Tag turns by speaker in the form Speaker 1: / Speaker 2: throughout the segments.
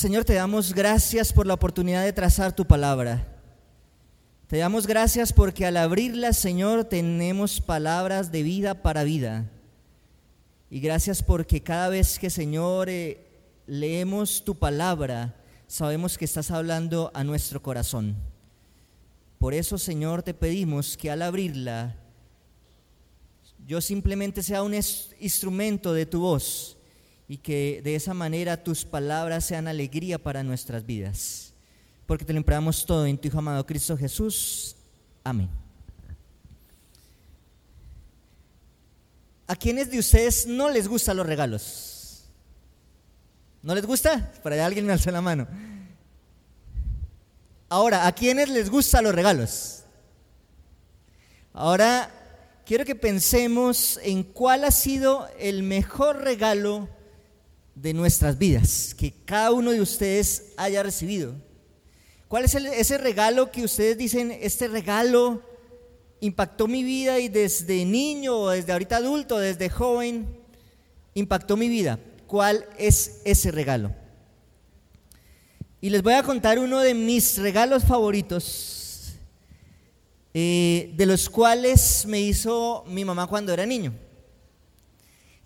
Speaker 1: Señor, te damos gracias por la oportunidad de trazar tu palabra. Te damos gracias porque al abrirla, Señor, tenemos palabras de vida para vida. Y gracias porque cada vez que, Señor, eh, leemos tu palabra, sabemos que estás hablando a nuestro corazón. Por eso, Señor, te pedimos que al abrirla, yo simplemente sea un instrumento de tu voz y que de esa manera tus palabras sean alegría para nuestras vidas. Porque te lo empleamos todo en tu Hijo amado Cristo Jesús. Amén. ¿A quiénes de ustedes no les gustan los regalos? ¿No les gusta? Para allá alguien me alzó la mano. Ahora, ¿a quiénes les gustan los regalos? Ahora, quiero que pensemos en cuál ha sido el mejor regalo de nuestras vidas que cada uno de ustedes haya recibido. ¿Cuál es ese regalo que ustedes dicen, este regalo impactó mi vida y desde niño, desde ahorita adulto, desde joven, impactó mi vida? ¿Cuál es ese regalo? Y les voy a contar uno de mis regalos favoritos, eh, de los cuales me hizo mi mamá cuando era niño.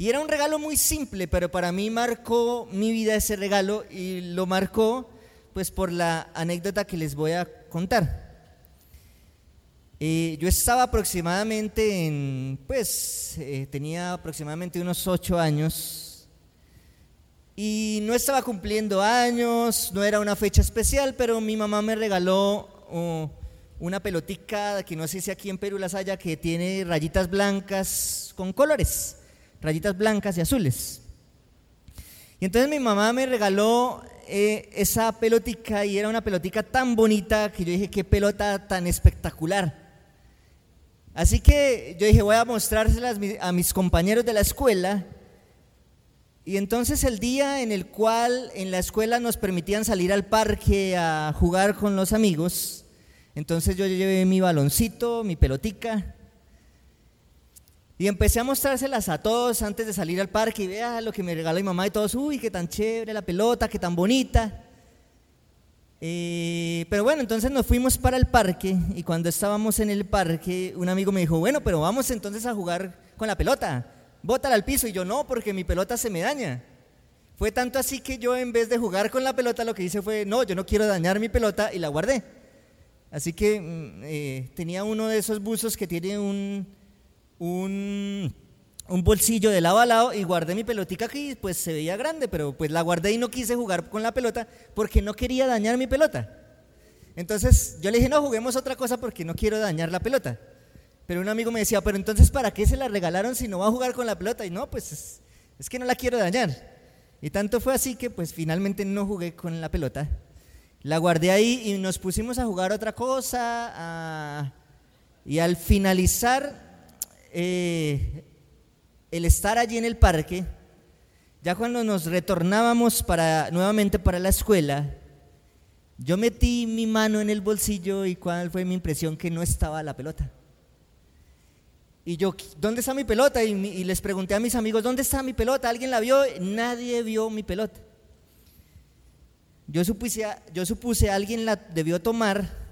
Speaker 1: Y era un regalo muy simple, pero para mí marcó mi vida ese regalo y lo marcó pues por la anécdota que les voy a contar. Eh, yo estaba aproximadamente en, pues eh, tenía aproximadamente unos ocho años y no estaba cumpliendo años, no era una fecha especial, pero mi mamá me regaló oh, una pelotica que no sé si aquí en Perú las haya, que tiene rayitas blancas con colores rayitas blancas y azules. Y entonces mi mamá me regaló eh, esa pelotica y era una pelotica tan bonita que yo dije, qué pelota tan espectacular. Así que yo dije, voy a mostrárselas a mis compañeros de la escuela. Y entonces el día en el cual en la escuela nos permitían salir al parque a jugar con los amigos, entonces yo llevé mi baloncito, mi pelotica, y empecé a mostrárselas a todos antes de salir al parque y vea lo que me regaló mi mamá y todos, uy, qué tan chévere la pelota, qué tan bonita. Eh, pero bueno, entonces nos fuimos para el parque y cuando estábamos en el parque, un amigo me dijo, bueno, pero vamos entonces a jugar con la pelota, bótala al piso. Y yo no, porque mi pelota se me daña. Fue tanto así que yo en vez de jugar con la pelota, lo que hice fue, no, yo no quiero dañar mi pelota y la guardé. Así que mm, eh, tenía uno de esos buzos que tiene un, un, bolsillo de lado a lado y guardé mi pelotica aquí, pues se veía grande, pero pues la guardé y no quise jugar con la pelota porque no quería dañar mi pelota. Entonces yo le dije, no, juguemos otra cosa porque no quiero dañar la pelota. Pero un amigo me decía, pero entonces ¿para qué se la regalaron si no va a jugar con la pelota? Y no, pues es, es que no la quiero dañar. Y tanto fue así que pues finalmente no jugué con la pelota. La guardé ahí y nos pusimos a jugar otra cosa. y al finalizar eh, el estar allí en el parque, ya cuando nos retornábamos para, nuevamente para la escuela, yo metí mi mano en el bolsillo y cuál fue mi impresión que no estaba la pelota. Y yo, ¿dónde está mi pelota? Y, y, les pregunté a mis amigos, ¿dónde está mi pelota? ¿Alguien la vio? Nadie vio mi pelota. Yo supuse, yo supuse alguien la debió tomar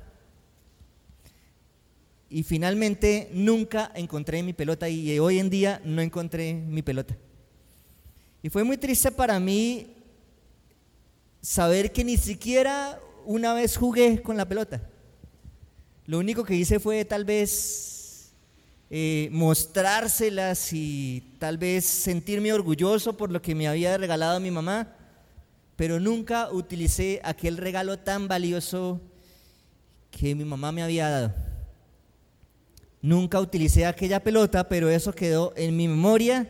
Speaker 1: y finalmente nunca encontré mi pelota y hoy en día no encontré mi pelota. Y fue muy triste para mí saber que ni siquiera una vez jugué con la pelota. Lo único que hice fue tal vez eh, mostrárselas y tal vez sentirme orgulloso por lo que me había regalado mi mamá, pero nunca utilicé aquel regalo tan valioso que mi mamá me había dado. Nunca utilicé aquella pelota, pero eso quedó en mi memoria.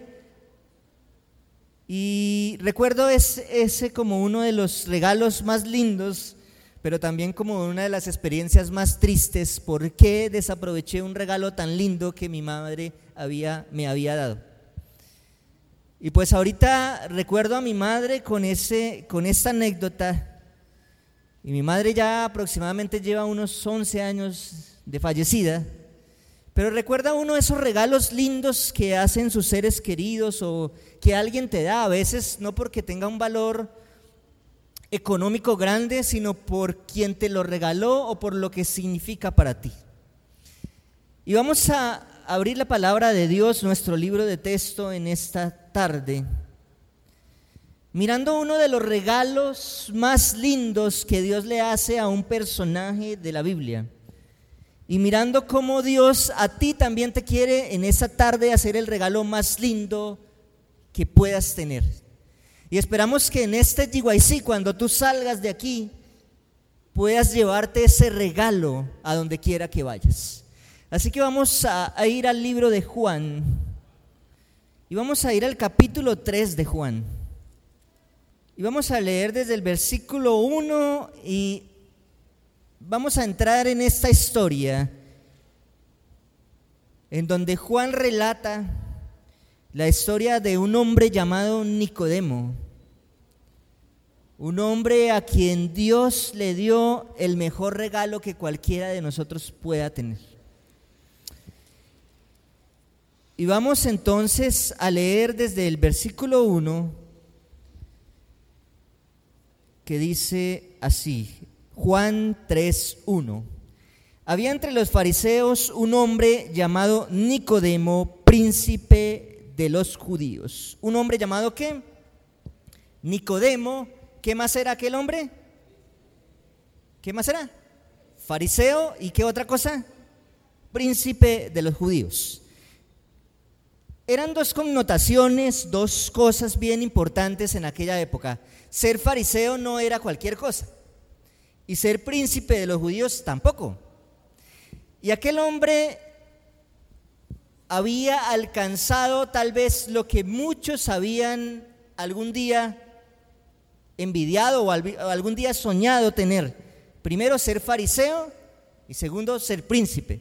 Speaker 1: Y recuerdo ese, ese como uno de los regalos más lindos, pero también como una de las experiencias más tristes. ¿Por qué desaproveché un regalo tan lindo que mi madre había, me había dado? Y pues ahorita recuerdo a mi madre con, ese, con esta anécdota. Y mi madre ya aproximadamente lleva unos 11 años de fallecida. Pero recuerda uno esos regalos lindos que hacen sus seres queridos o que alguien te da, a veces no porque tenga un valor económico grande, sino por quien te lo regaló o por lo que significa para ti. Y vamos a abrir la palabra de Dios, nuestro libro de texto, en esta tarde, mirando uno de los regalos más lindos que Dios le hace a un personaje de la Biblia. Y mirando cómo Dios a ti también te quiere en esa tarde hacer el regalo más lindo que puedas tener. Y esperamos que en este GYC, cuando tú salgas de aquí, puedas llevarte ese regalo a donde quiera que vayas. Así que vamos a, ir al libro de Juan. Y vamos a ir al capítulo 3 de Juan. Y vamos a leer desde el versículo 1 y vamos a entrar en esta historia en donde Juan relata la historia de un hombre llamado Nicodemo, un hombre a quien Dios le dio el mejor regalo que cualquiera de nosotros pueda tener. Y vamos entonces a leer desde el versículo 1 que dice así, Juan 3.1. Había entre los fariseos un hombre llamado Nicodemo, príncipe de los judíos. ¿Un hombre llamado qué? Nicodemo. ¿Qué más era aquel hombre? ¿Qué más era? Fariseo y qué otra cosa? Príncipe de los judíos. Eran dos connotaciones, dos cosas bien importantes en aquella época. Ser fariseo no era cualquier cosa y ser príncipe de los judíos tampoco. Y aquel hombre había alcanzado tal vez lo que muchos habían algún día envidiado o algún día soñado tener. Primero ser fariseo y segundo ser príncipe.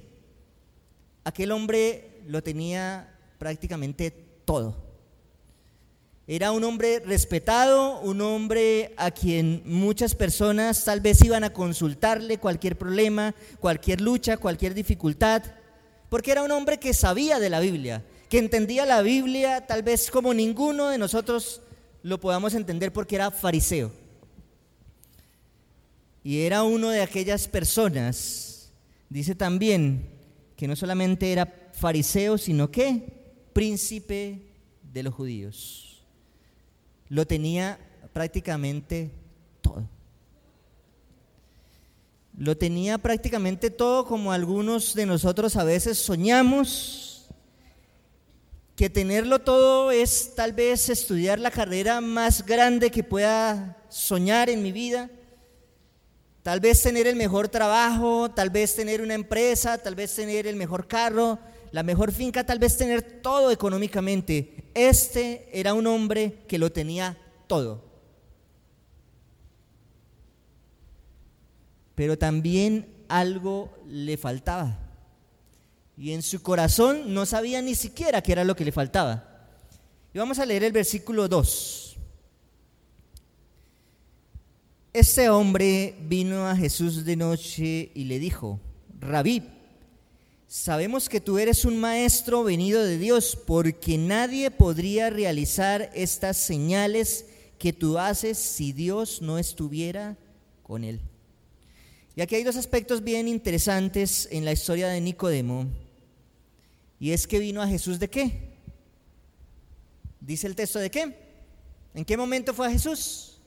Speaker 1: Aquel hombre lo tenía prácticamente todo. Era un hombre respetado, un hombre a quien muchas personas tal vez iban a consultarle cualquier problema, cualquier lucha, cualquier dificultad, porque era un hombre que sabía de la Biblia, que entendía la Biblia tal vez como ninguno de nosotros lo podamos entender porque era fariseo. Y era uno de aquellas personas, dice también, que no solamente era fariseo, sino que príncipe de los judíos lo tenía prácticamente todo. Lo tenía prácticamente todo como algunos de nosotros a veces soñamos, que tenerlo todo es tal vez estudiar la carrera más grande que pueda soñar en mi vida, tal vez tener el mejor trabajo, tal vez tener una empresa, tal vez tener el mejor carro, la mejor finca, tal vez tener todo económicamente. Este era un hombre que lo tenía todo. Pero también algo le faltaba. Y en su corazón no sabía ni siquiera qué era lo que le faltaba. Y vamos a leer el versículo 2. Este hombre vino a Jesús de noche y le dijo, Rabí, Sabemos que tú eres un maestro venido de Dios, porque nadie podría realizar estas señales que tú haces si Dios no estuviera con él. Y aquí hay dos aspectos bien interesantes en la historia de Nicodemo. Y es que vino a Jesús de qué? Dice el texto de qué? ¿En qué momento fue a Jesús?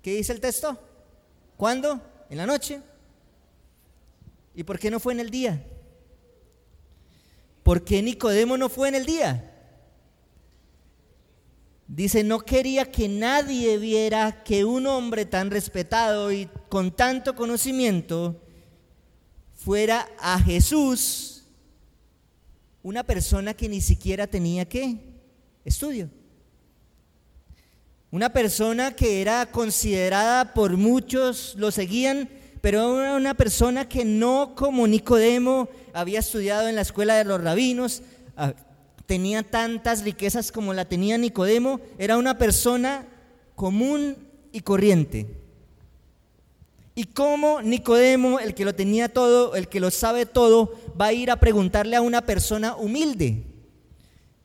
Speaker 1: ¿Qué dice el texto? ¿Cuándo? ¿En la noche? ¿Y por qué no fue en el día? ¿Por qué Nicodemo no fue en el día? Dice, no quería que nadie viera que un hombre tan respetado y con tanto conocimiento fuera a Jesús, una persona que ni siquiera tenía qué? Estudio. Una persona que era considerada por muchos, lo seguían pero era una persona que no como Nicodemo había estudiado en la escuela de los rabinos, ah, tenía tantas riquezas como la tenía Nicodemo, era una persona común y corriente. Y como Nicodemo, el que lo tenía todo, el que lo sabe todo, va a ir a preguntarle a una persona humilde.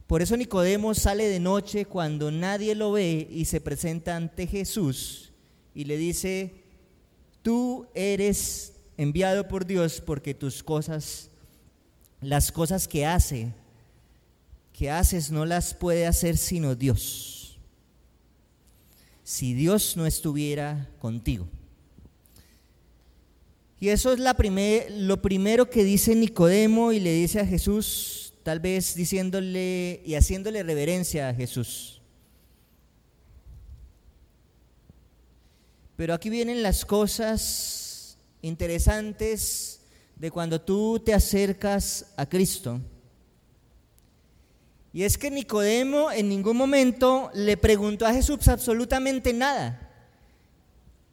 Speaker 1: Por eso Nicodemo sale de noche cuando nadie lo ve y se presenta ante Jesús y le dice, tú eres enviado por Dios porque tus cosas, las cosas que hace, que haces no las puede hacer sino Dios. Si Dios no estuviera contigo. Y eso es la lo primero que dice Nicodemo y le dice a Jesús, tal vez diciéndole y haciéndole reverencia a Jesús. Pero aquí vienen las cosas interesantes de cuando tú te acercas a Cristo. Y es que Nicodemo en ningún momento le preguntó a Jesús absolutamente nada.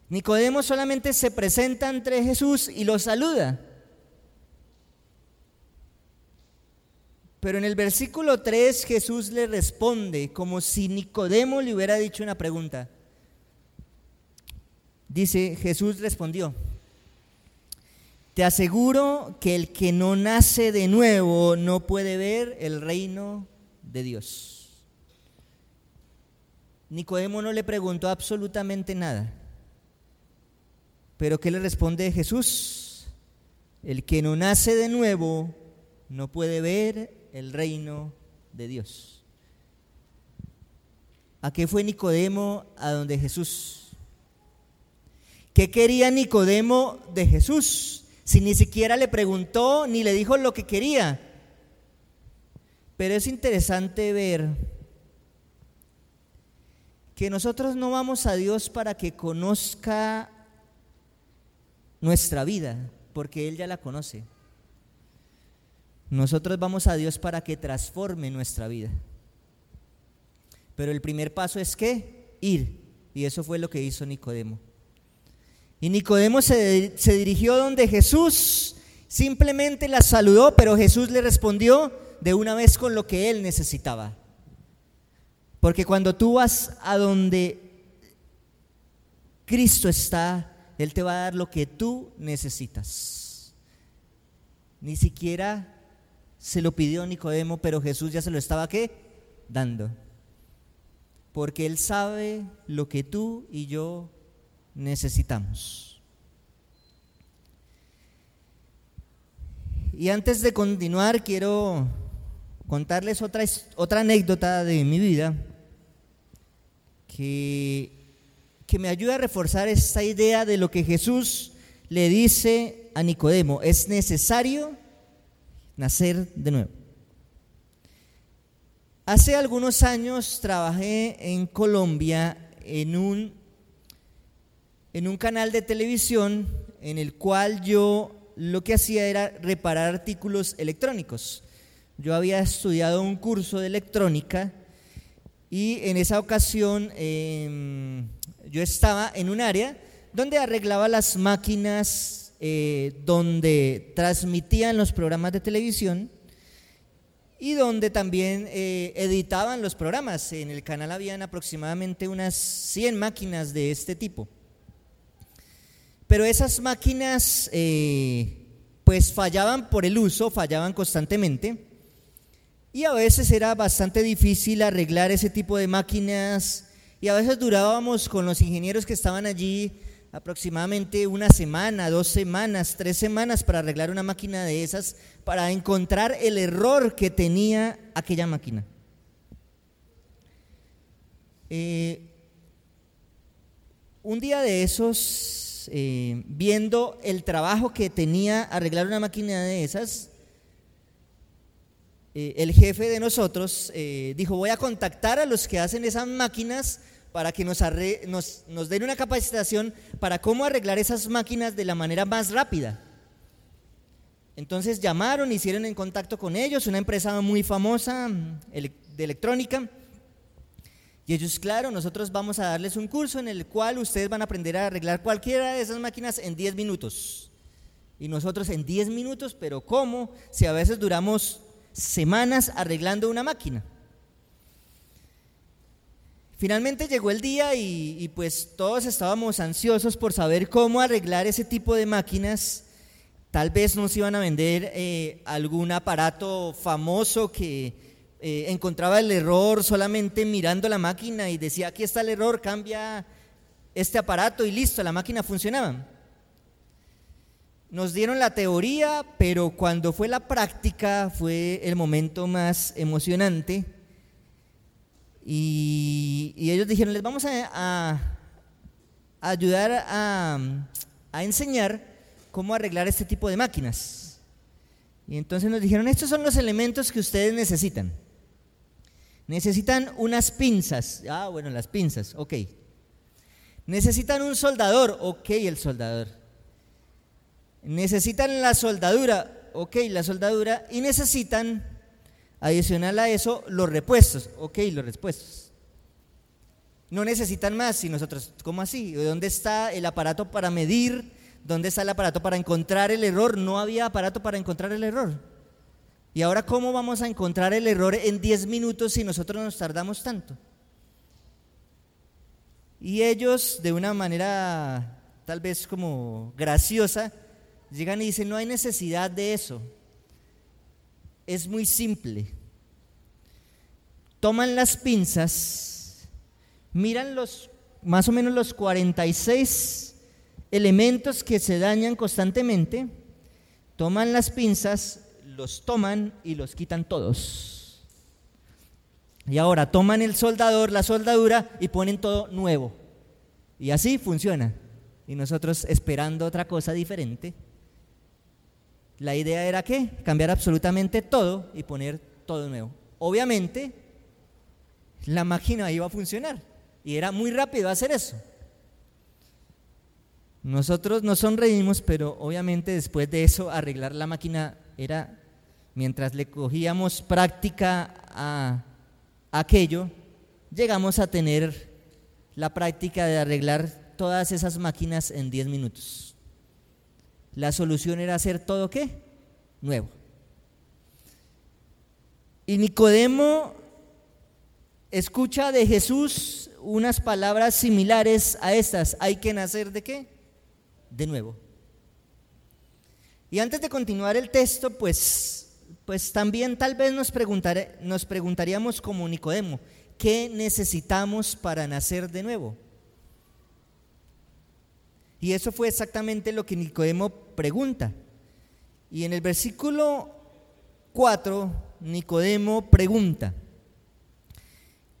Speaker 1: Nicodemo solamente se presenta ante Jesús y lo saluda. Pero en el versículo 3 Jesús le responde como si Nicodemo le hubiera dicho una pregunta. Dice, Jesús respondió, te aseguro que el que no nace de nuevo no puede ver el reino de Dios. Nicodemo no le preguntó absolutamente nada. Pero ¿qué le responde Jesús? El que no nace de nuevo no puede ver el reino de Dios. ¿A qué fue Nicodemo a donde Jesús? ¿Qué quería Nicodemo de Jesús? Si ni siquiera le preguntó ni le dijo lo que quería. Pero es interesante ver que nosotros no vamos a Dios para que conozca nuestra vida, porque Él ya la conoce. Nosotros vamos a Dios para que transforme nuestra vida. Pero el primer paso es que ir. Y eso fue lo que hizo Nicodemo. Y Nicodemo se, se dirigió donde Jesús simplemente la saludó, pero Jesús le respondió de una vez con lo que él necesitaba. Porque cuando tú vas a donde Cristo está, él te va a dar lo que tú necesitas. Ni siquiera se lo pidió Nicodemo, pero Jesús ya se lo estaba ¿qué? dando. Porque Él sabe lo que tú y yo necesitamos. Y antes de continuar, quiero contarles otra, otra anécdota de mi vida que que me ayuda a reforzar esta idea de lo que Jesús le dice a Nicodemo. Es necesario nacer de nuevo. Hace algunos años trabajé en Colombia en un, en un canal de televisión en el cual yo lo que hacía era reparar artículos electrónicos. Yo había estudiado un curso de electrónica y en esa ocasión em, yo estaba en un área donde arreglaba las máquinas eh, donde transmitían los programas de televisión y donde también eh, editaban los programas. En el canal habían aproximadamente unas 100 máquinas de este tipo. Pero esas máquinas eh, pues fallaban por el uso, fallaban constantemente. Y a veces era bastante difícil arreglar ese tipo de máquinas y a veces durábamos con los ingenieros que estaban allí aproximadamente una semana, dos semanas, tres semanas para arreglar una máquina de esas, para encontrar el error que tenía aquella máquina. Eh, un día de esos, eh, viendo el trabajo que tenía arreglar una máquina de esas, eh, el jefe de nosotros dijo, voy a contactar a los que hacen esas máquinas para que nos, nos, den una capacitación para cómo arreglar esas máquinas de la manera más rápida. Entonces llamaron, hicieron en contacto con ellos, una empresa muy famosa mm, de electrónica. Y ellos, claro, nosotros vamos a darles un curso en el cual ustedes van a aprender a arreglar cualquiera de esas máquinas en 10 minutos. Y nosotros en 10 minutos, pero ¿cómo? Si a veces duramos semanas arreglando una máquina. Finalmente llegó el día y, pues todos estábamos ansiosos por saber cómo arreglar ese tipo de máquinas. Tal vez nos iban a vender eh, algún aparato famoso que eh, encontraba el error solamente mirando la máquina y decía, aquí está el error, cambia este aparato y listo, la máquina funcionaba. Nos dieron la teoría, pero cuando fue la práctica fue el momento más emocionante. Y, ellos dijeron, les vamos a, ayudar a, a enseñar cómo arreglar este tipo de máquinas. Y entonces nos dijeron, estos son los elementos que ustedes necesitan. Necesitan unas pinzas. Ah, bueno, las pinzas, ok. Necesitan un soldador, ok, el soldador. Necesitan la soldadura, ok, la soldadura. Y necesitan, adicional a eso, los repuestos, ok, los repuestos. No necesitan más, y nosotros, ¿cómo así? ¿Dónde está el aparato para medir? ¿Dónde está el aparato para encontrar el error? No había aparato para encontrar el error. ¿Y ahora cómo vamos a encontrar el error en 10 minutos si nosotros nos tardamos tanto? Y ellos, de una manera tal vez como graciosa, llegan y dicen, no hay necesidad de eso. Es muy simple. Toman las pinzas, miran los más o menos los 46 elementos que se dañan constantemente, toman las pinzas, los toman y los quitan todos. Y ahora toman el soldador, la soldadura y ponen todo nuevo. Y así funciona. Y nosotros esperando otra cosa diferente. La idea era que cambiar absolutamente todo y poner todo nuevo. Obviamente, la máquina iba a funcionar y era muy rápido hacer eso. Nosotros nos sonreímos, pero obviamente después de eso arreglar la máquina era mientras le cogíamos práctica a aquello, llegamos a tener la práctica de arreglar todas esas máquinas en 10 minutos. La solución era hacer todo qué? Nuevo. Y Nicodemo escucha de Jesús unas palabras similares a estas. Hay que nacer de qué? De nuevo. Y antes de continuar el texto, pues pues también tal vez nos, nos preguntaríamos como Nicodemo, ¿qué necesitamos para nacer de nuevo? Y eso fue exactamente lo que Nicodemo pregunta. Y en el versículo 4, Nicodemo pregunta,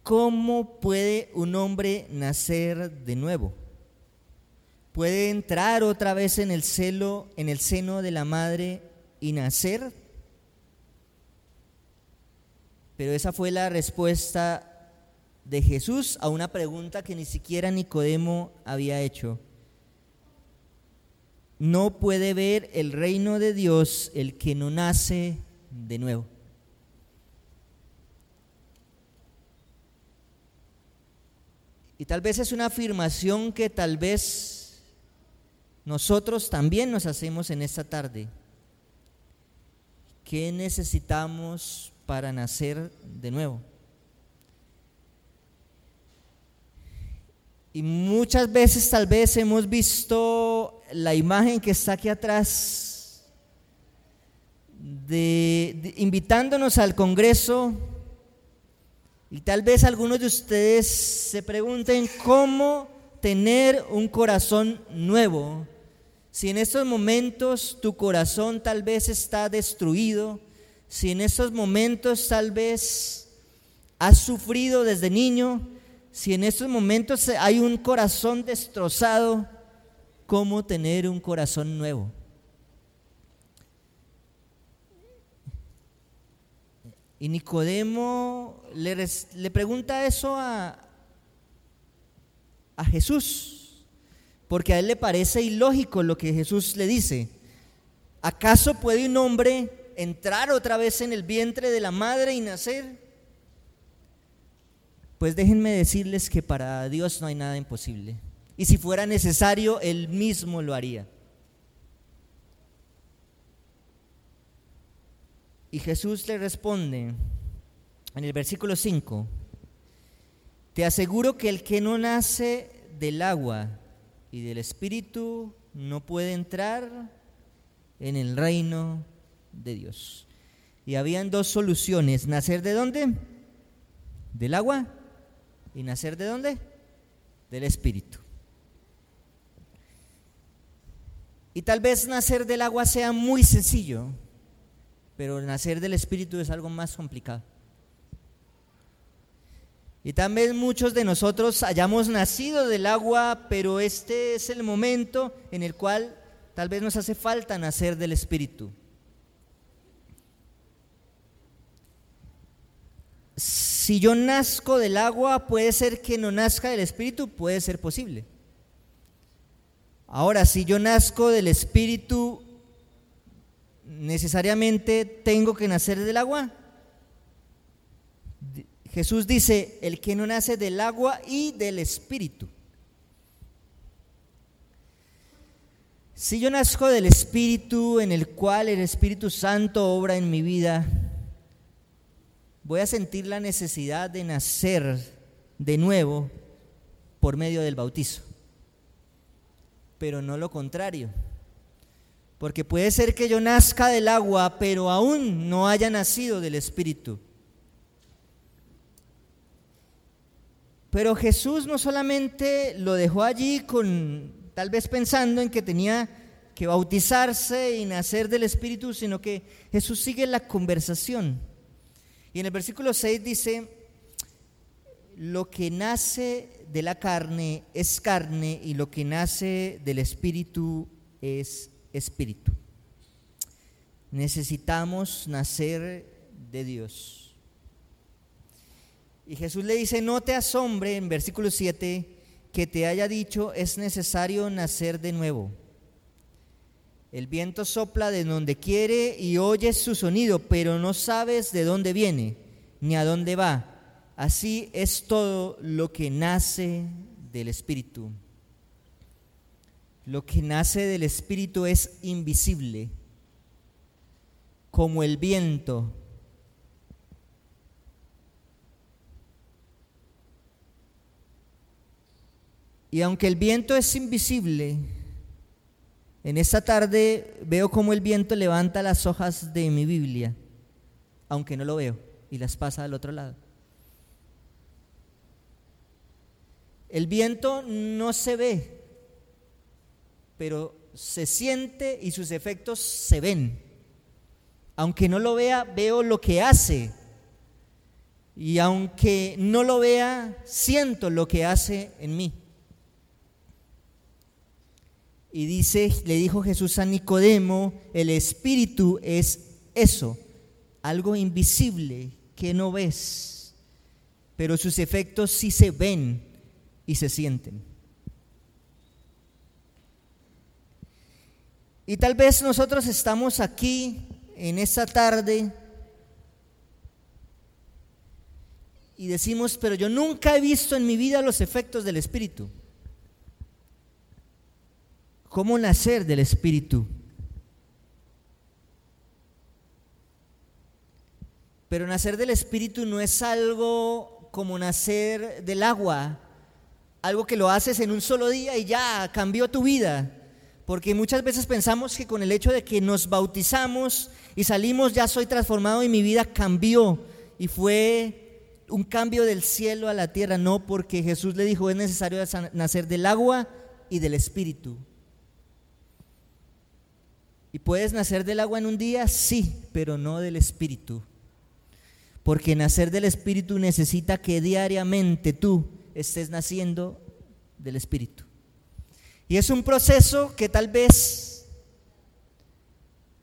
Speaker 1: ¿cómo puede un hombre nacer de nuevo? ¿Puede entrar otra vez en el, celo, en el seno de la madre y nacer? Pero esa fue la respuesta de Jesús a una pregunta que ni siquiera Nicodemo había hecho. No puede ver el reino de Dios el que no nace de nuevo. Y tal vez es una afirmación que tal vez nosotros también nos hacemos en esta tarde. ¿Qué necesitamos para nacer de nuevo. Y muchas veces tal vez hemos visto la imagen que está aquí atrás de, invitándonos al Congreso y tal vez algunos de ustedes se pregunten cómo tener un corazón nuevo. Si en estos momentos tu corazón tal vez está destruido, si en estos momentos tal vez has sufrido desde niño, si en estos momentos hay un corazón destrozado, ¿cómo tener un corazón nuevo? Y Nicodemo le, le pregunta eso a, a Jesús, porque a él le parece ilógico lo que Jesús le dice. ¿Acaso puede un hombre entrar otra vez en el vientre de la madre y nacer? Pues déjenme decirles que para Dios no hay nada imposible. Y si fuera necesario, Él mismo lo haría. Y Jesús le responde en el versículo 5, te aseguro que el que no nace del agua y del Espíritu no puede entrar en el reino de Dios. Y habían dos soluciones, nacer de dónde? Del agua y nacer de dónde? Del Espíritu. Y tal vez nacer del agua sea muy sencillo, pero nacer del Espíritu es algo más complicado. Y también muchos de nosotros hayamos nacido del agua, pero este es el momento en el cual tal vez nos hace falta nacer del Espíritu. Si yo nazco del agua, puede ser que no nazca del Espíritu, puede ser posible. Ahora, si yo nazco del Espíritu, necesariamente tengo que nacer del agua. Jesús dice, el que no nace del agua y del Espíritu. Si yo nazco del Espíritu en el cual el Espíritu Santo obra en mi vida, voy a sentir la necesidad de nacer de nuevo por medio del bautizo pero no lo contrario. Porque puede ser que yo nazca del agua, pero aún no haya nacido del Espíritu. Pero Jesús no solamente lo dejó allí con tal vez pensando en que tenía que bautizarse y nacer del Espíritu, sino que Jesús sigue la conversación. Y en el versículo 6 dice, lo que nace de la carne es carne y lo que nace del espíritu es espíritu. Necesitamos nacer de Dios. Y Jesús le dice, no te asombre en versículo 7 que te haya dicho es necesario nacer de nuevo. El viento sopla de donde quiere y oyes su sonido, pero no sabes de dónde viene ni a dónde va Así es todo lo que nace del Espíritu. Lo que nace del Espíritu es invisible, como el viento. Y aunque el viento es invisible, en esta tarde veo como el viento levanta las hojas de mi Biblia, aunque no lo veo, y las pasa al otro lado. El viento no se ve, pero se siente y sus efectos se ven. Aunque no lo vea, veo lo que hace. Y aunque no lo vea, siento lo que hace en mí. Y dice, le dijo Jesús a Nicodemo, el espíritu es eso, algo invisible que no ves, pero sus efectos sí se ven y se sienten. Y tal vez nosotros estamos aquí en esta tarde y decimos, pero yo nunca he visto en mi vida los efectos del Espíritu. ¿Cómo nacer del Espíritu? Pero nacer del Espíritu no es algo como nacer del agua, algo que lo haces en un solo día y ya cambió tu vida. Porque muchas veces pensamos que con el hecho de que nos bautizamos y salimos ya soy transformado y mi vida cambió. Y fue un cambio del cielo a la tierra. No, porque Jesús le dijo es necesario nacer del agua y del espíritu. ¿Y puedes nacer del agua en un día? Sí, pero no del espíritu. Porque nacer del espíritu necesita que diariamente tú estés naciendo del Espíritu. Y es un proceso que tal vez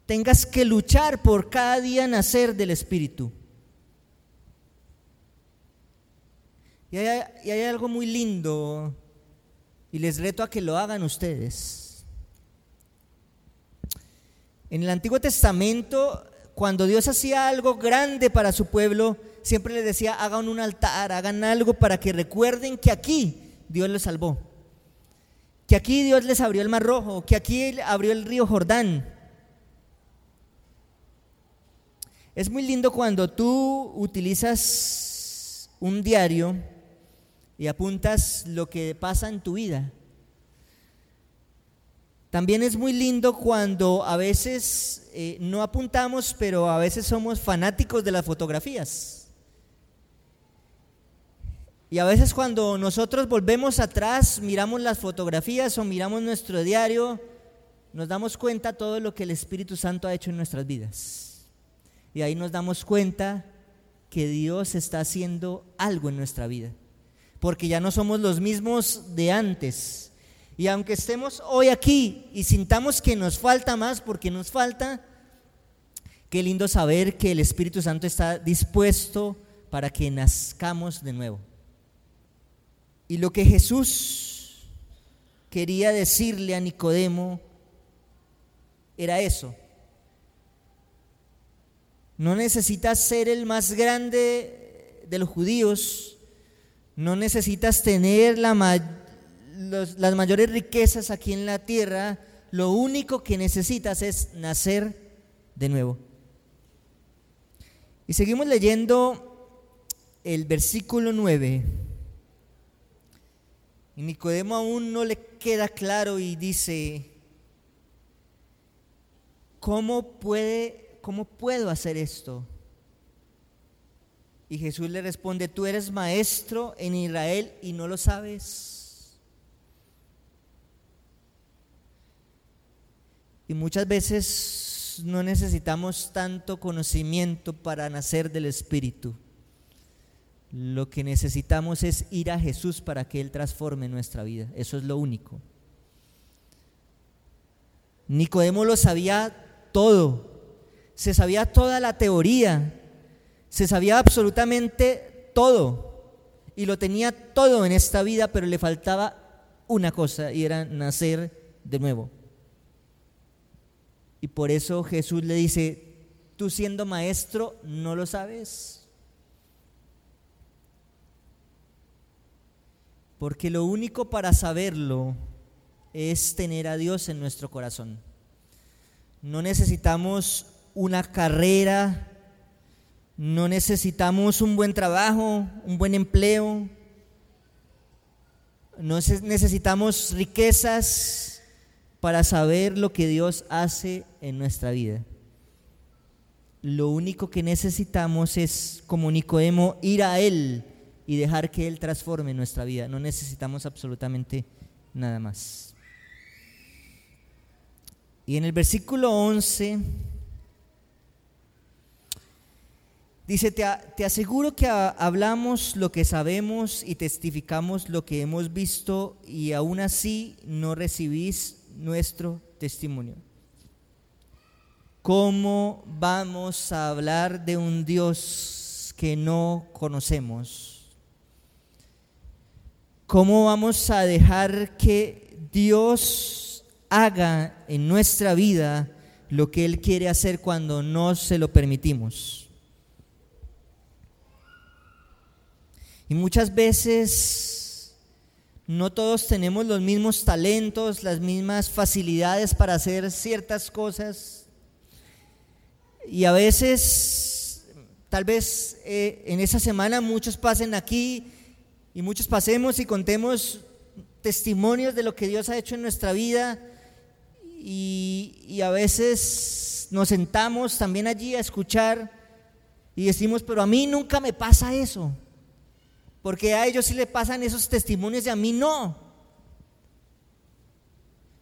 Speaker 1: tengas que luchar por cada día nacer del Espíritu. Y hay, y hay, algo muy lindo y les reto a que lo hagan ustedes. En el Antiguo Testamento, cuando Dios hacía algo grande para su pueblo, siempre les decía, hagan un altar, hagan algo para que recuerden que aquí Dios les salvó, que aquí Dios les abrió el mar rojo, que aquí abrió el río Jordán. Es muy lindo cuando tú utilizas un diario y apuntas lo que pasa en tu vida. También es muy lindo cuando a veces eh, no apuntamos, pero a veces somos fanáticos de las fotografías. Y a veces cuando nosotros volvemos atrás, miramos las fotografías o miramos nuestro diario, nos damos cuenta todo lo que el Espíritu Santo ha hecho en nuestras vidas. Y ahí nos damos cuenta que Dios está haciendo algo en nuestra vida. Porque ya no somos los mismos de antes. Y aunque estemos hoy aquí y sintamos que nos falta más, porque nos falta, qué lindo saber que el Espíritu Santo está dispuesto para que nazcamos de nuevo. Y lo que Jesús quería decirle a Nicodemo era eso. No necesitas ser el más grande de los judíos, no necesitas tener la las mayores riquezas aquí en la tierra, lo único que necesitas es nacer de nuevo. Y seguimos leyendo el versículo 9. Y Nicodemo aún no le queda claro y dice, ¿cómo, puede, ¿cómo puedo hacer esto? Y Jesús le responde, tú eres maestro en Israel y no lo sabes. Y muchas veces no necesitamos tanto conocimiento para nacer del Espíritu. Lo que necesitamos es ir a Jesús para que Él transforme nuestra vida. Eso es lo único. Nicodemo lo sabía todo. Se sabía toda la teoría. Se sabía absolutamente todo. Y lo tenía todo en esta vida, pero le faltaba una cosa y era nacer de nuevo. Y por eso Jesús le dice, tú siendo maestro, ¿no lo sabes? Porque lo único para saberlo es tener a Dios en nuestro corazón. No necesitamos una carrera, no necesitamos un buen trabajo, un buen empleo, no necesitamos riquezas para saber lo que Dios hace en nuestra vida. Lo único que necesitamos es, como Nicodemo, ir a Él y dejar que Él transforme nuestra vida. No necesitamos absolutamente nada más. Y en el versículo 11 dice, te, te, aseguro que hablamos lo que sabemos y testificamos lo que hemos visto y aún así no recibís nuestro testimonio. ¿Cómo vamos a hablar de un Dios que no conocemos? ¿Cómo vamos a dejar que Dios haga en nuestra vida lo que Él quiere hacer cuando no se lo permitimos? Y muchas veces no todos tenemos los mismos talentos, las mismas facilidades para hacer ciertas cosas. Y a veces, tal vez eh, en esa semana muchos pasen aquí y muchos pasemos y contemos testimonios de lo que Dios ha hecho en nuestra vida y, a veces nos sentamos también allí a escuchar y decimos, pero a mí nunca me pasa eso, porque a ellos sí le pasan esos testimonios y a mí no.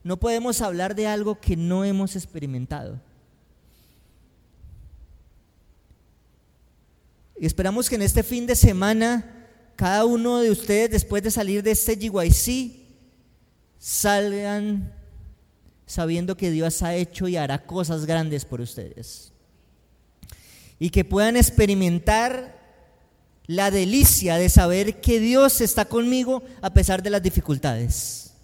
Speaker 1: No podemos hablar de algo que no hemos experimentado. Y esperamos que en este fin de semana cada uno de ustedes después de salir de este GYC salgan sabiendo que Dios ha hecho y hará cosas grandes por ustedes. Y que puedan experimentar la delicia de saber que Dios está conmigo a pesar de las dificultades.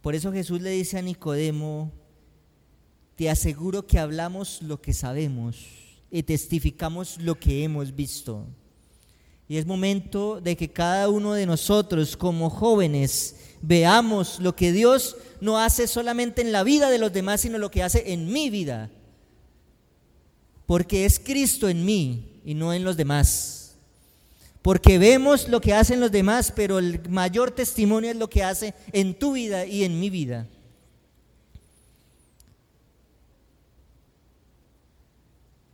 Speaker 1: Por eso Jesús le dice a Nicodemo, te aseguro que hablamos lo que sabemos y testificamos lo que hemos visto. Y es momento de que cada uno de nosotros como jóvenes veamos lo que Dios no hace solamente en la vida de los demás, sino lo que hace en mi vida. Porque es Cristo en mí y no en los demás. Porque vemos lo que hacen los demás, pero el mayor testimonio es lo que hace en tu vida y en mi vida.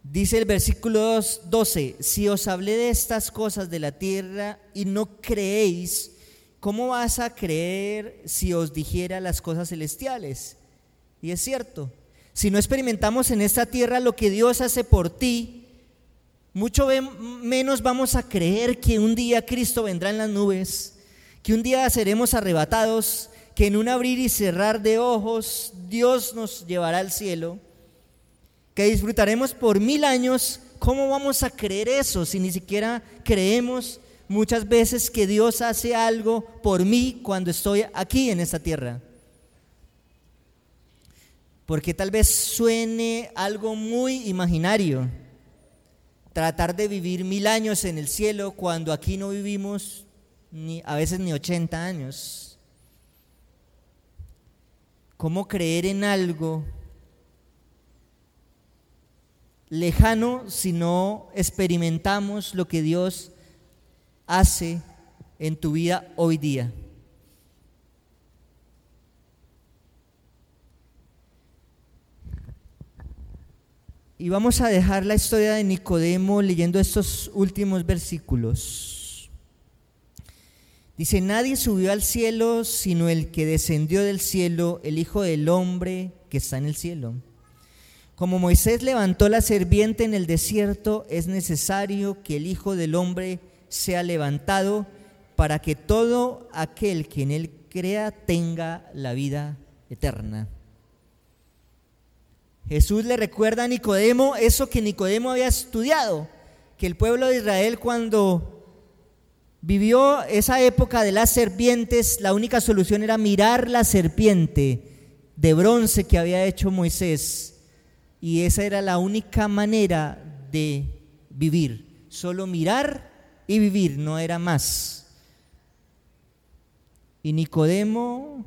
Speaker 1: Dice el versículo 12, si os hablé de estas cosas de la tierra y no creéis, ¿cómo vas a creer si os dijera las cosas celestiales? Y es cierto, si no experimentamos en esta tierra lo que Dios hace por ti, mucho menos vamos a creer que un día Cristo vendrá en las nubes, que un día seremos arrebatados, que en un abrir y cerrar de ojos Dios nos llevará al cielo, que disfrutaremos por mil años. ¿Cómo vamos a creer eso si ni siquiera creemos muchas veces que Dios hace algo por mí cuando estoy aquí en esta tierra? Porque tal vez suene algo muy imaginario tratar de vivir mil años en el cielo cuando aquí no vivimos ni, a veces ni 80 años. ¿Cómo creer en algo lejano si no experimentamos lo que Dios hace en tu vida hoy día? Y vamos a dejar la historia de Nicodemo leyendo estos últimos versículos. Dice, nadie subió al cielo sino el que descendió del cielo, el Hijo del Hombre que está en el cielo. Como Moisés levantó la serpiente en el desierto, es necesario que el Hijo del Hombre sea levantado para que todo aquel que en él crea tenga la vida eterna. Jesús le recuerda a Nicodemo eso que Nicodemo había estudiado, que el pueblo de Israel cuando vivió esa época de las serpientes, la única solución era mirar la serpiente de bronce que había hecho Moisés. Y esa era la única manera de vivir, solo mirar y vivir, no era más. Y Nicodemo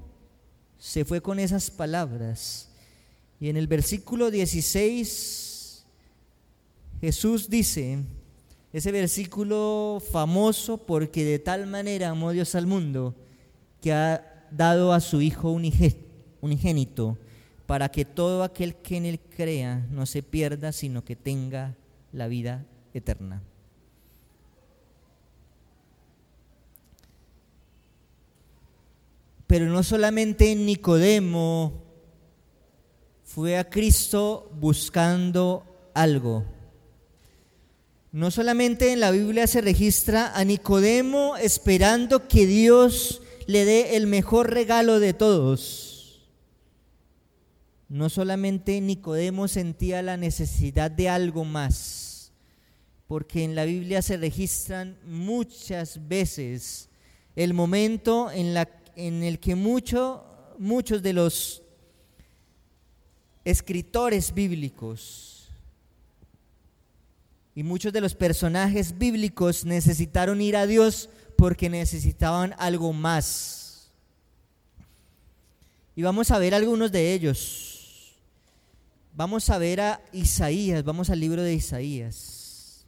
Speaker 1: se fue con esas palabras. Y en el versículo 16 Jesús dice, ese versículo famoso porque de tal manera amó Dios al mundo que ha dado a su Hijo unigénito para que todo aquel que en él crea no se pierda, sino que tenga la vida eterna. Pero no solamente Nicodemo fue a Cristo buscando algo. No solamente en la Biblia se registra a Nicodemo esperando que Dios le dé el mejor regalo de todos. No solamente Nicodemo sentía la necesidad de algo más, porque en la Biblia se registran muchas veces el momento en, la, en el que mucho, muchos de los escritores bíblicos y muchos de los personajes bíblicos necesitaron ir a Dios porque necesitaban algo más. Y vamos a ver algunos de ellos. Vamos a ver a Isaías, vamos al libro de Isaías.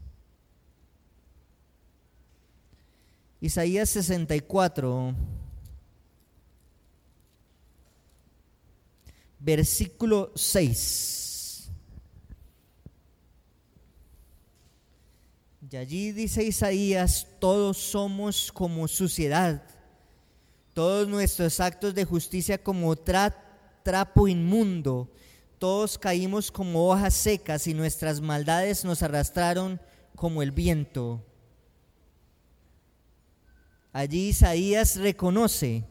Speaker 1: Isaías 64. Versículo 6. Y allí dice Isaías, todos somos como suciedad, todos nuestros actos de justicia como trapo inmundo, todos caímos como hojas secas y nuestras maldades nos arrastraron como el viento. Allí Isaías reconoce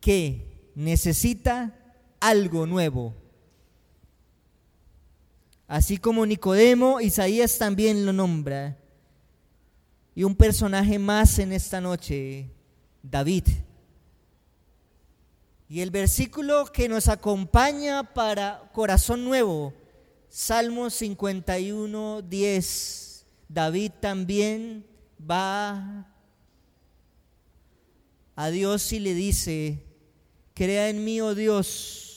Speaker 1: que necesita algo nuevo. Así como Nicodemo, Isaías también lo nombra. Y un personaje más en esta noche, David. Y el versículo que nos acompaña para corazón nuevo, Salmo 51, 10. David también va a Dios y le dice, crea en mí, oh Dios,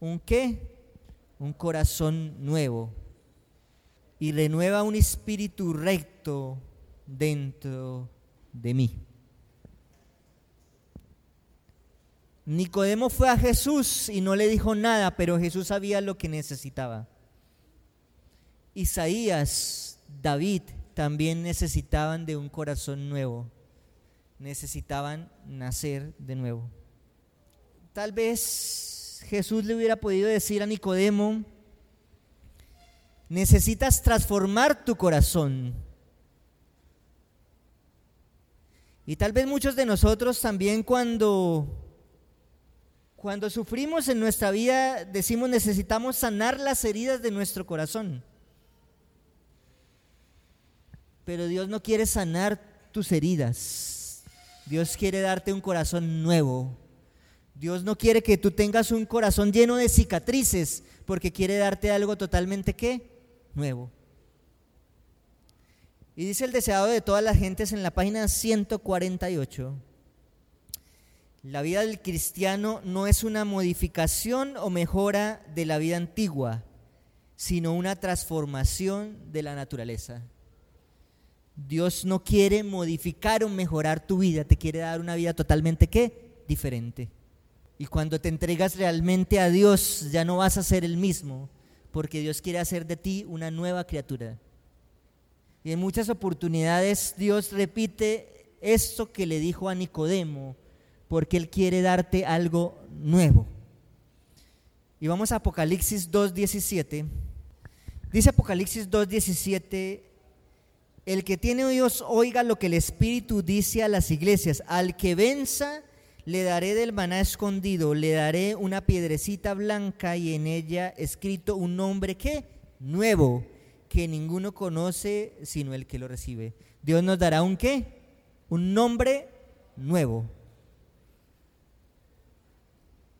Speaker 1: ¿Un qué? Un corazón nuevo. Y renueva un espíritu recto dentro de mí. Nicodemo fue a Jesús y no le dijo nada, pero Jesús sabía lo que necesitaba. Isaías, David también necesitaban de un corazón nuevo. Necesitaban nacer de nuevo. Tal vez Jesús le hubiera podido decir a Nicodemo, necesitas transformar tu corazón. Y tal vez muchos de nosotros también cuando cuando sufrimos en nuestra vida decimos necesitamos sanar las heridas de nuestro corazón. Pero Dios no quiere sanar tus heridas. Dios quiere darte un corazón nuevo. Dios no quiere que tú tengas un corazón lleno de cicatrices, porque quiere darte algo totalmente qué? Nuevo. Y dice el deseado de todas las gentes en la página 148. La vida del cristiano no es una modificación o mejora de la vida antigua, sino una transformación de la naturaleza. Dios no quiere modificar o mejorar tu vida, te quiere dar una vida totalmente qué? Diferente. Y cuando te entregas realmente a Dios, ya no vas a ser el mismo, porque Dios quiere hacer de ti una nueva criatura. Y en muchas oportunidades Dios repite esto que le dijo a Nicodemo, porque Él quiere darte algo nuevo. Y vamos a Apocalipsis 2.17. Dice Apocalipsis 2.17, el que tiene oídos oiga lo que el Espíritu dice a las iglesias, al que venza le daré del maná escondido, le daré una piedrecita blanca y en ella escrito un nombre que nuevo, que ninguno conoce sino el que lo recibe. Dios nos dará un qué? Un nombre nuevo.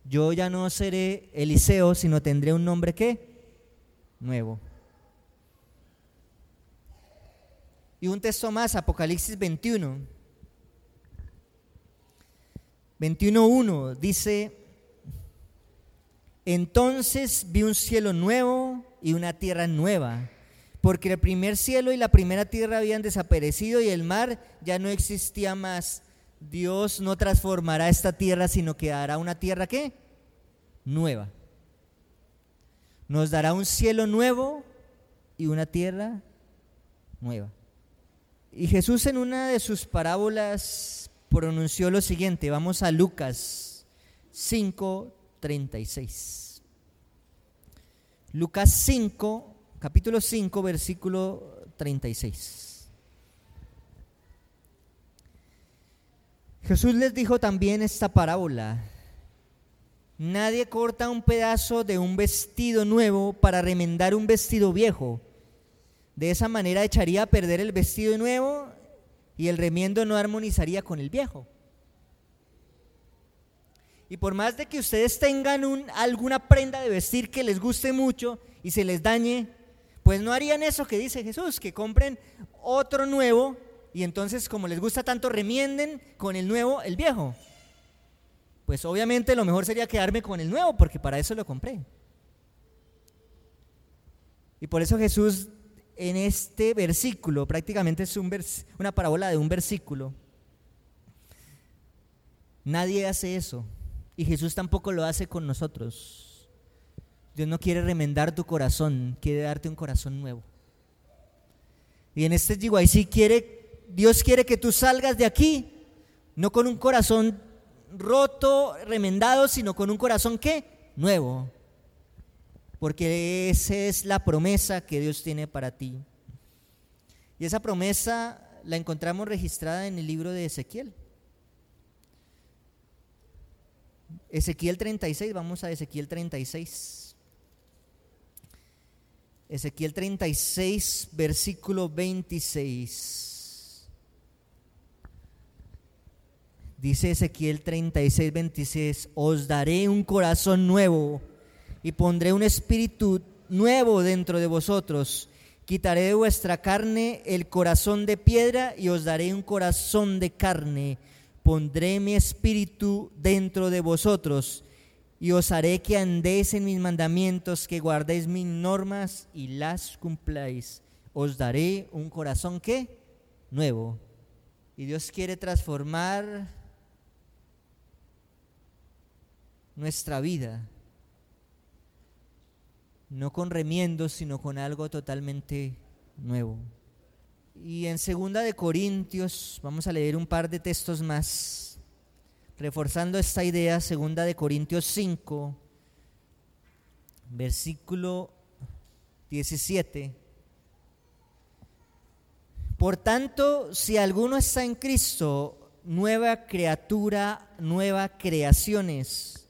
Speaker 1: Yo ya no seré Eliseo, sino tendré un nombre qué? Nuevo. Y un texto más, Apocalipsis 21. 21.1 dice, entonces vi un cielo nuevo y una tierra nueva, porque el primer cielo y la primera tierra habían desaparecido y el mar ya no existía más. Dios no transformará esta tierra, sino que dará una tierra ¿qué? Nueva. Nos dará un cielo nuevo y una tierra nueva. Y Jesús en una de sus parábolas pronunció lo siguiente. Vamos a Lucas 5, 36. Lucas 5, capítulo 5, versículo 36. Jesús les dijo también esta parábola. Nadie corta un pedazo de un vestido nuevo para remendar un vestido viejo. De esa manera echaría a perder el vestido nuevo y el remiendo no armonizaría con el viejo. Y por más de que ustedes tengan alguna prenda de vestir que les guste mucho y se les dañe, pues no harían eso que dice Jesús, que compren otro nuevo y entonces como les gusta tanto remienden con el nuevo el viejo. Pues obviamente lo mejor sería quedarme con el nuevo porque para eso lo compré. Y por eso Jesús en este versículo, prácticamente es una parábola de un versículo. Nadie hace eso y Jesús tampoco lo hace con nosotros. Dios no quiere remendar tu corazón, quiere darte un corazón nuevo. Y en este sí quiere, Dios quiere que tú salgas de aquí, no con un corazón roto, remendado, sino con un corazón que nuevo porque esa es la promesa que Dios tiene para ti. Y esa promesa la encontramos registrada en el libro de Ezequiel. Ezequiel 36, vamos a Ezequiel 36. Ezequiel 36, versículo 26. Dice Ezequiel 36, 26, os daré un corazón nuevo y pondré un espíritu nuevo dentro de vosotros. Quitaré de vuestra carne el corazón de piedra y os daré un corazón de carne. Pondré mi espíritu dentro de vosotros y os haré que andéis en mis mandamientos, que guardéis mis normas y las cumpláis. Os daré un corazón que nuevo. Y Dios quiere transformar nuestra vida no con remiendos, sino con algo totalmente nuevo. Y en segunda de Corintios, vamos a leer un par de textos más, reforzando esta idea, segunda de Corintios 5, versículo 17. Por tanto, si alguno está en Cristo, nueva criatura, nueva creaciones.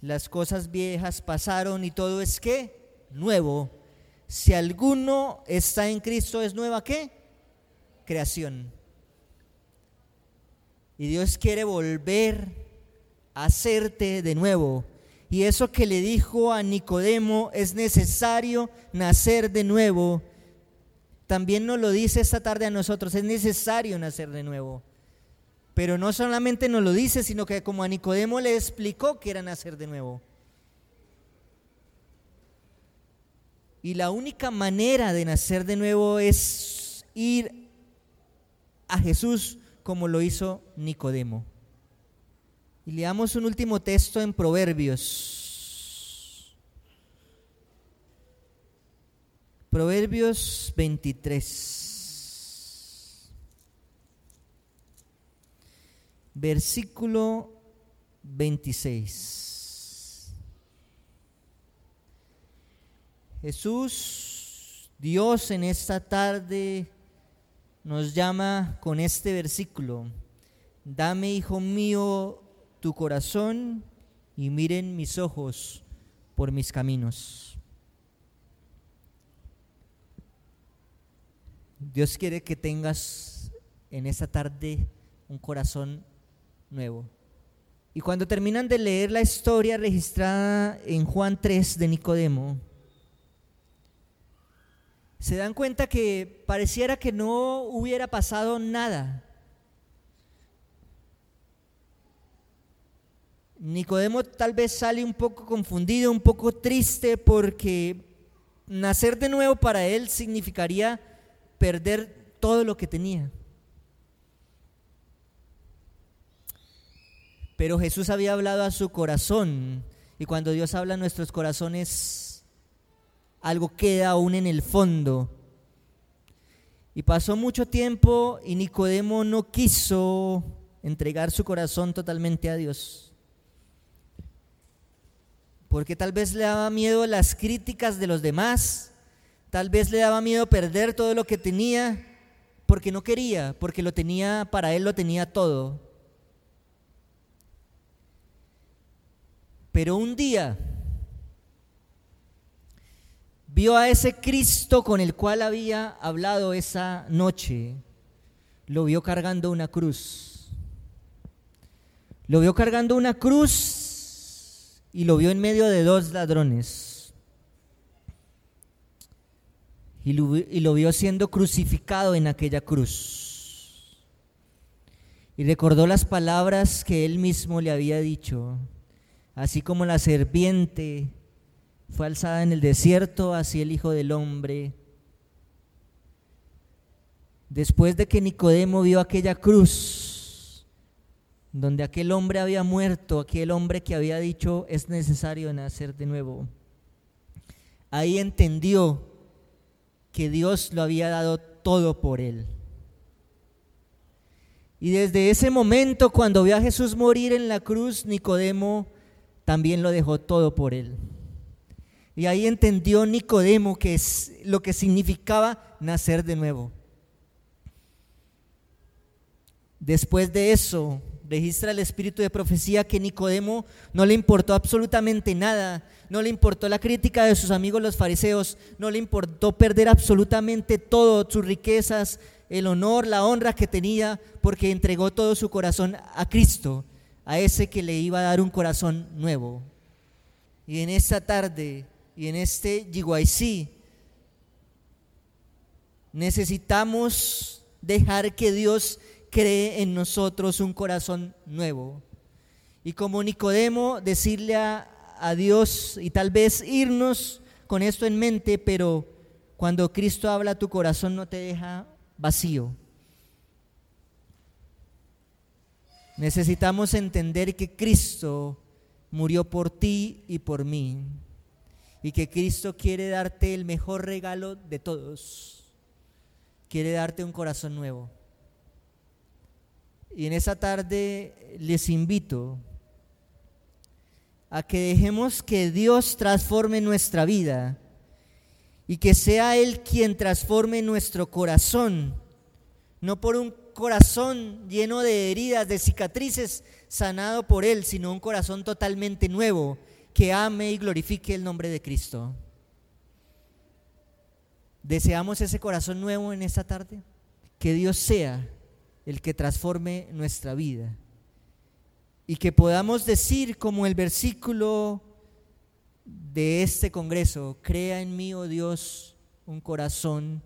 Speaker 1: Las cosas viejas pasaron y todo es que nuevo. Si alguno está en Cristo, es nueva qué? Creación. Y Dios quiere volver a hacerte de nuevo. Y eso que le dijo a Nicodemo, es necesario nacer de nuevo. También nos lo dice esta tarde a nosotros, es necesario nacer de nuevo. Pero no solamente nos lo dice, sino que como a Nicodemo le explicó que era nacer de nuevo. Y la única manera de nacer de nuevo es ir a Jesús como lo hizo Nicodemo. Y leamos un último texto en Proverbios. Proverbios 23. Versículo 26. Jesús, Dios en esta tarde nos llama con este versículo. Dame, hijo mío, tu corazón y miren mis ojos por mis caminos. Dios quiere que tengas en esta tarde un corazón nuevo. Y cuando terminan de leer la historia registrada en Juan 3 de Nicodemo, se dan cuenta que pareciera que no hubiera pasado nada. Nicodemo tal vez sale un poco confundido, un poco triste porque nacer de nuevo para él significaría perder todo lo que tenía. Pero Jesús había hablado a su corazón y cuando Dios habla a nuestros corazones, algo queda aún en el fondo. Y pasó mucho tiempo y Nicodemo no quiso entregar su corazón totalmente a Dios porque tal vez le daba miedo las críticas de los demás, tal vez le daba miedo perder todo lo que tenía, porque no quería, porque lo tenía, para él lo tenía todo. Pero un día vio a ese Cristo con el cual había hablado esa noche, lo vio cargando una cruz. Lo vio cargando una cruz y lo vio en medio de dos ladrones. Y lo, y lo, vio siendo crucificado en aquella cruz. Y recordó las palabras que él mismo le había dicho. Así como la serpiente fue alzada en el desierto, así el Hijo del Hombre. Después de que Nicodemo vio aquella cruz, donde aquel hombre había muerto, aquel hombre que había dicho es necesario nacer de nuevo. Ahí entendió que Dios lo había dado todo por él. Y desde ese momento, cuando vio a Jesús morir en la cruz, Nicodemo también lo dejó todo por él. Y ahí entendió Nicodemo es lo que significaba nacer de nuevo. Después de eso, registra el espíritu de profecía que Nicodemo no le importó absolutamente nada, no le importó la crítica de sus amigos los fariseos, no le importó perder absolutamente todo, sus riquezas, el honor, la honra que tenía, porque entregó todo su corazón a Cristo, a ese que le iba a dar un corazón nuevo. Y en esta tarde y en este Yiguaycí necesitamos dejar que Dios cree en nosotros un corazón nuevo. Y como Nicodemo, decirle a, a Dios y tal vez irnos con esto en mente, pero cuando Cristo habla tu corazón no te deja vacío. Necesitamos entender que Cristo murió por ti y por mí. Y que Cristo quiere darte el mejor regalo de todos. Quiere darte un corazón nuevo. Y en esa tarde les invito a que dejemos que Dios transforme nuestra vida y que sea Él quien transforme nuestro corazón, no por un corazón lleno de heridas, de cicatrices, sanado por Él, sino un corazón totalmente nuevo, que ame y glorifique el nombre de Cristo. ¿Deseamos ese corazón nuevo en esta tarde? Que Dios sea el que transforme nuestra vida. Y que podamos decir como el versículo de este Congreso, crea en mí, oh Dios, un corazón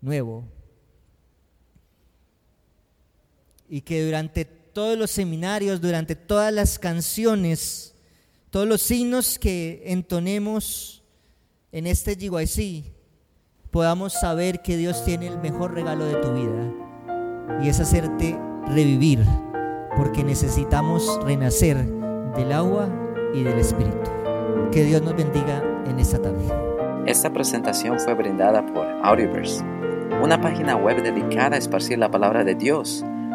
Speaker 1: nuevo. Y que durante todos los seminarios, durante todas las canciones, todos los signos que entonemos en este GYC, podamos saber que Dios tiene el mejor regalo de tu vida y es hacerte revivir, porque necesitamos renacer del agua y del Espíritu. Que Dios nos bendiga en esta tarde.
Speaker 2: Esta presentación fue brindada por Audioverse, una página web dedicada a esparcir la palabra de Dios